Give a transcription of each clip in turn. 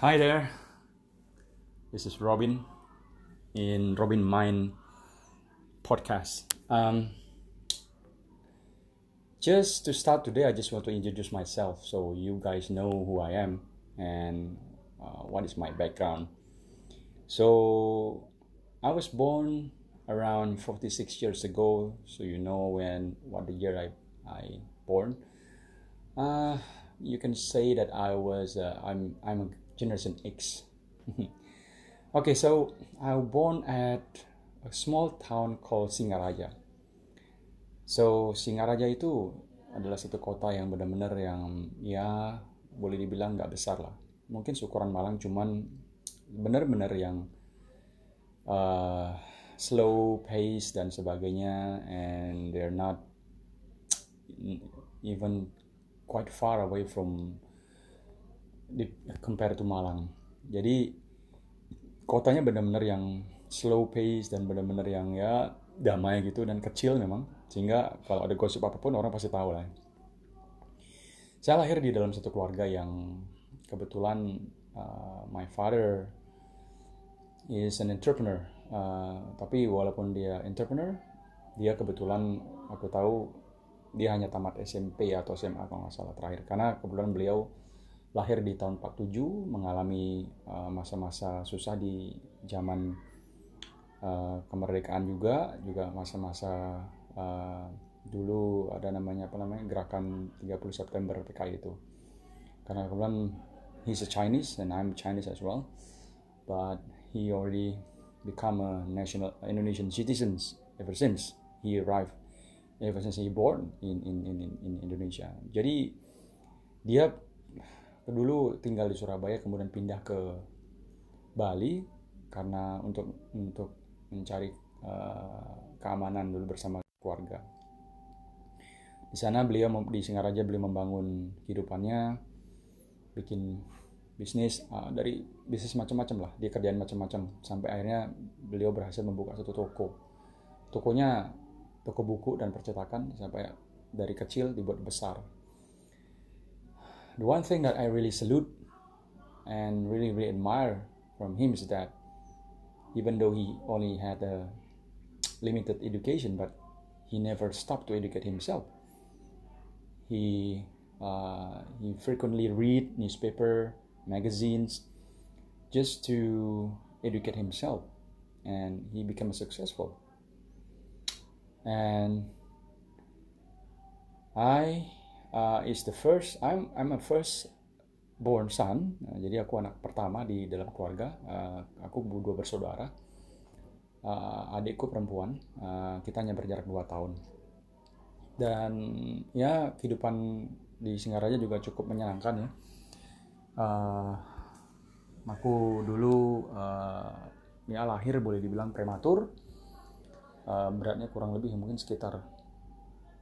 Hi there. This is Robin in Robin Mind podcast. Um, just to start today, I just want to introduce myself so you guys know who I am and uh, what is my background. So, I was born around 46 years ago, so you know when what the year I I born. Uh, you can say that I was uh, I'm I'm a Generation X. okay, so I was born at a small town called Singaraja. So Singaraja itu adalah satu kota yang benar-benar yang ya boleh dibilang nggak besar lah. Mungkin syukuran Malang cuman benar-benar yang uh, slow pace dan sebagainya and they're not even quite far away from di, compared to Malang. Jadi kotanya benar-benar yang slow pace dan benar-benar yang ya damai gitu dan kecil memang sehingga kalau ada gosip apa pun orang pasti tahu lah. Saya lahir di dalam satu keluarga yang kebetulan uh, my father is an entrepreneur. Uh, tapi walaupun dia entrepreneur, dia kebetulan aku tahu dia hanya tamat SMP atau SMA kalau nggak salah terakhir. Karena kebetulan beliau lahir di tahun 47 mengalami uh, masa-masa uh, susah di zaman uh, kemerdekaan juga juga masa-masa uh, dulu ada namanya apa namanya gerakan 30 September PKI itu. Karena kebetulan he's a Chinese and I'm Chinese as well but he already become a national Indonesian citizens ever since he arrived ever since he born in in in, in Indonesia. Jadi dia dulu tinggal di Surabaya kemudian pindah ke Bali karena untuk untuk mencari uh, keamanan dulu bersama keluarga. Di sana beliau di Singaraja beliau membangun kehidupannya, bikin bisnis uh, dari bisnis macam-macam lah, dia kerjaan macam-macam sampai akhirnya beliau berhasil membuka satu toko. Tokonya toko buku dan percetakan sampai dari kecil dibuat besar the one thing that I really salute and really really admire from him is that even though he only had a limited education, but he never stopped to educate himself. He uh, he frequently read newspaper, magazines, just to educate himself, and he became successful. And I uh, is the first I'm I'm a first born son. Uh, jadi aku anak pertama di dalam keluarga. Uh, aku dua bersaudara. Uh, adikku perempuan. Uh, kita hanya berjarak dua tahun. Dan ya kehidupan di Singaraja juga cukup menyenangkan ya. Uh, aku dulu uh, ya lahir boleh dibilang prematur. Uh, beratnya kurang lebih mungkin sekitar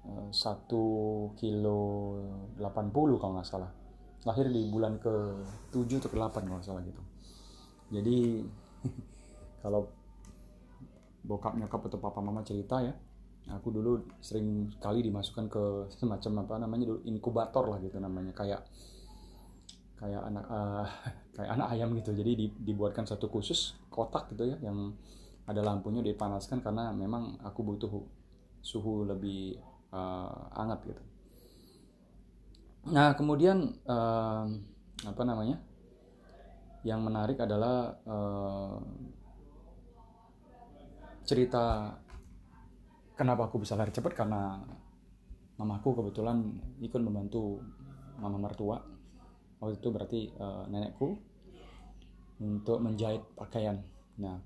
Eh, satu kilo 80 kalau nggak salah. Lahir di bulan ke 7 atau ke 8 kalau nggak salah gitu. Jadi kalau bokap nyokap atau papa mama cerita ya aku dulu sering kali dimasukkan ke semacam apa namanya dulu inkubator lah gitu namanya. Kayak kayak anak uh, kayak anak ayam gitu. Jadi dibuatkan satu khusus kotak gitu ya yang ada lampunya dipanaskan karena memang aku butuh suhu lebih uh, hangat gitu. Nah kemudian uh, apa namanya? Yang menarik adalah uh, cerita kenapa aku bisa lari cepat karena mamaku kebetulan ikut membantu mama mertua waktu itu berarti uh, nenekku untuk menjahit pakaian. Nah,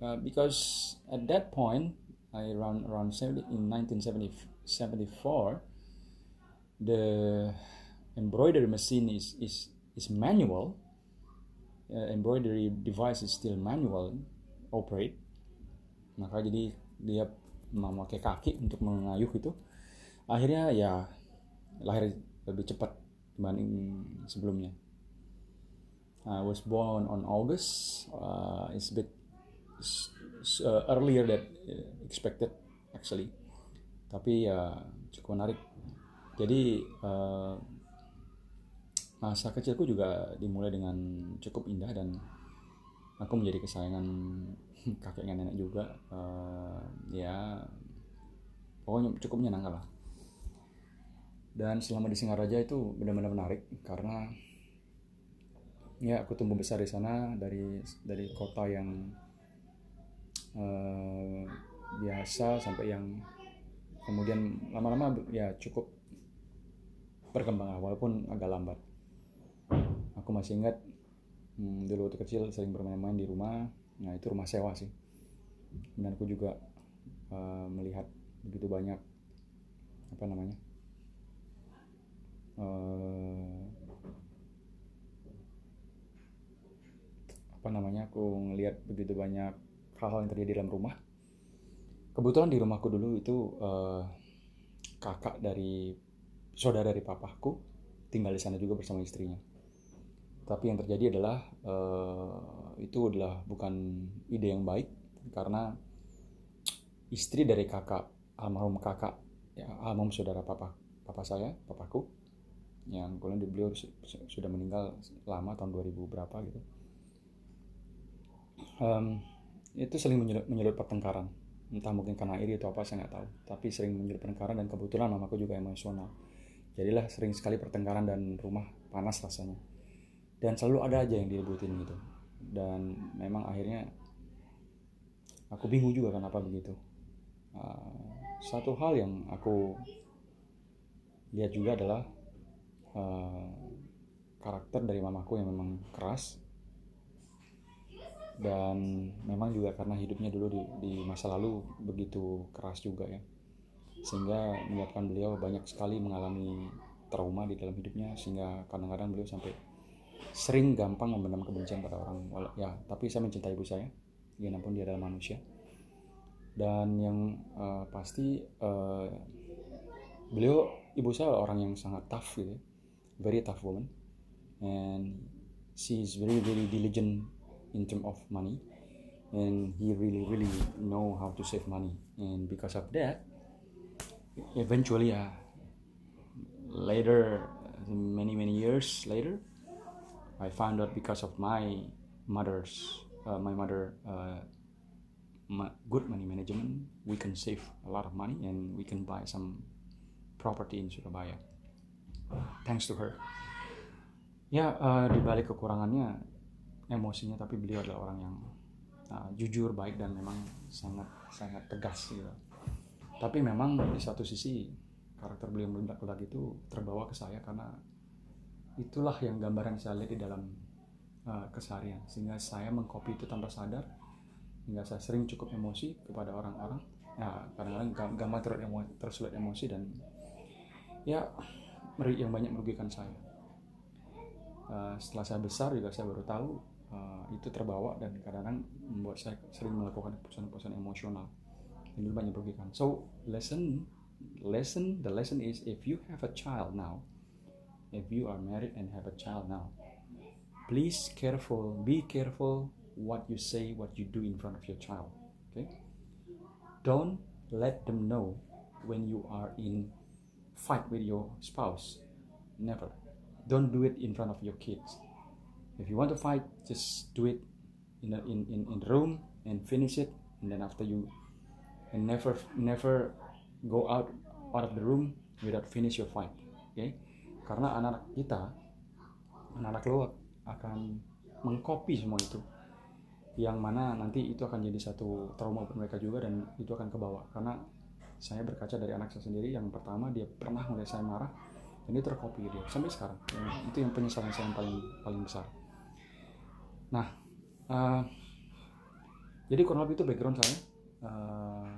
uh, because at that point I run around 70 in 1970 74 the embroidery machine is is is manual. Uh, embroidery device is still manual operate. Maka jadi dia memakai kaki untuk mengayuh itu. Akhirnya ya lahir lebih cepat dibanding sebelumnya. I was born on August. Uh, it's a bit uh, earlier than expected actually tapi ya cukup menarik. Jadi uh, masa kecilku juga dimulai dengan cukup indah dan aku menjadi kesayangan kakek dan nenek juga. Uh, ya pokoknya cukup menyenangkan lah. Dan selama di Singaraja itu benar-benar menarik karena ya aku tumbuh besar di sana dari dari kota yang uh, biasa sampai yang kemudian lama-lama ya cukup berkembang walaupun agak lambat. Aku masih ingat hmm, dulu waktu kecil sering bermain-main di rumah. Nah itu rumah sewa sih. Dan aku juga uh, melihat begitu banyak apa namanya uh, apa namanya aku ngelihat begitu banyak hal-hal yang terjadi dalam rumah kebetulan di rumahku dulu itu uh, kakak dari saudara dari papaku tinggal di sana juga bersama istrinya. Tapi yang terjadi adalah uh, itu adalah bukan ide yang baik karena istri dari kakak almarhum kakak ya almarhum saudara papa papa saya papaku yang kemudian beliau sudah meninggal lama tahun 2000 berapa gitu. Um, itu sering menyulut, menyulut pertengkaran entah mungkin karena iri atau apa saya nggak tahu. Tapi sering menyulut pertengkaran dan kebetulan mamaku juga emosional. Jadilah sering sekali pertengkaran dan rumah panas rasanya. Dan selalu ada aja yang diributin gitu. Dan memang akhirnya aku bingung juga kenapa begitu. Uh, satu hal yang aku lihat juga adalah uh, karakter dari mamaku yang memang keras dan memang juga karena hidupnya dulu di, di masa lalu begitu keras juga ya. Sehingga menyebabkan beliau banyak sekali mengalami trauma di dalam hidupnya sehingga kadang-kadang beliau sampai sering gampang memendam kebencian pada orang ya tapi saya mencintai ibu saya pun dia adalah manusia. Dan yang uh, pasti uh, beliau ibu saya orang yang sangat tough gitu ya. very tough woman. And she is very very diligent in terms of money. And he really really know how to save money. And because of that eventually uh, later many many years later i found out because of my mother's uh, my mother uh, good money management we can save a lot of money and we can buy some property in Surabaya. Thanks to her. Ya uh, di balik kekurangannya emosinya tapi beliau adalah orang yang uh, jujur baik dan memang sangat sangat tegas gitu. Tapi memang di satu sisi karakter beliau yang meledak itu terbawa ke saya karena itulah yang gambaran saya lihat di dalam uh, keseharian. Sehingga saya mengcopy itu tanpa sadar hingga saya sering cukup emosi kepada orang-orang. Ya kadang-kadang gampang tersulut emosi dan ya yang banyak merugikan saya. Uh, setelah saya besar juga saya baru tahu uh, itu terbawa dan kadang-kadang membuat saya sering melakukan keputusan-keputusan emosional. Dan itu banyak merugikan. So lesson lesson the lesson is if you have a child now if you are married and have a child now please careful be careful what you say what you do in front of your child okay? Don't let them know when you are in fight with your spouse. Never. Don't do it in front of your kids if you want to fight just do it in a, in, in in room and finish it and then after you and never never go out out of the room without finish your fight okay? karena anak kita anak-anak lo akan mengcopy semua itu. Yang mana nanti itu akan jadi satu trauma buat mereka juga dan itu akan kebawa. Karena saya berkaca dari anak saya sendiri yang pertama dia pernah melihat saya marah dan dia terkopi dia sampai sekarang. Itu yang penyesalan saya yang paling paling besar Nah, uh, jadi kurang lebih itu background saya. Uh,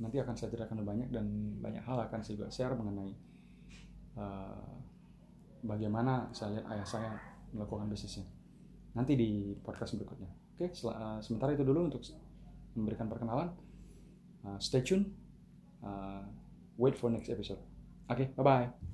nanti akan saya ceritakan banyak dan banyak hal akan saya juga share mengenai uh, bagaimana saya lihat ayah saya melakukan bisnisnya. Nanti di podcast berikutnya. Oke, uh, sementara itu dulu untuk memberikan perkenalan. Uh, stay tune. Uh, wait for next episode. Oke, okay, bye bye.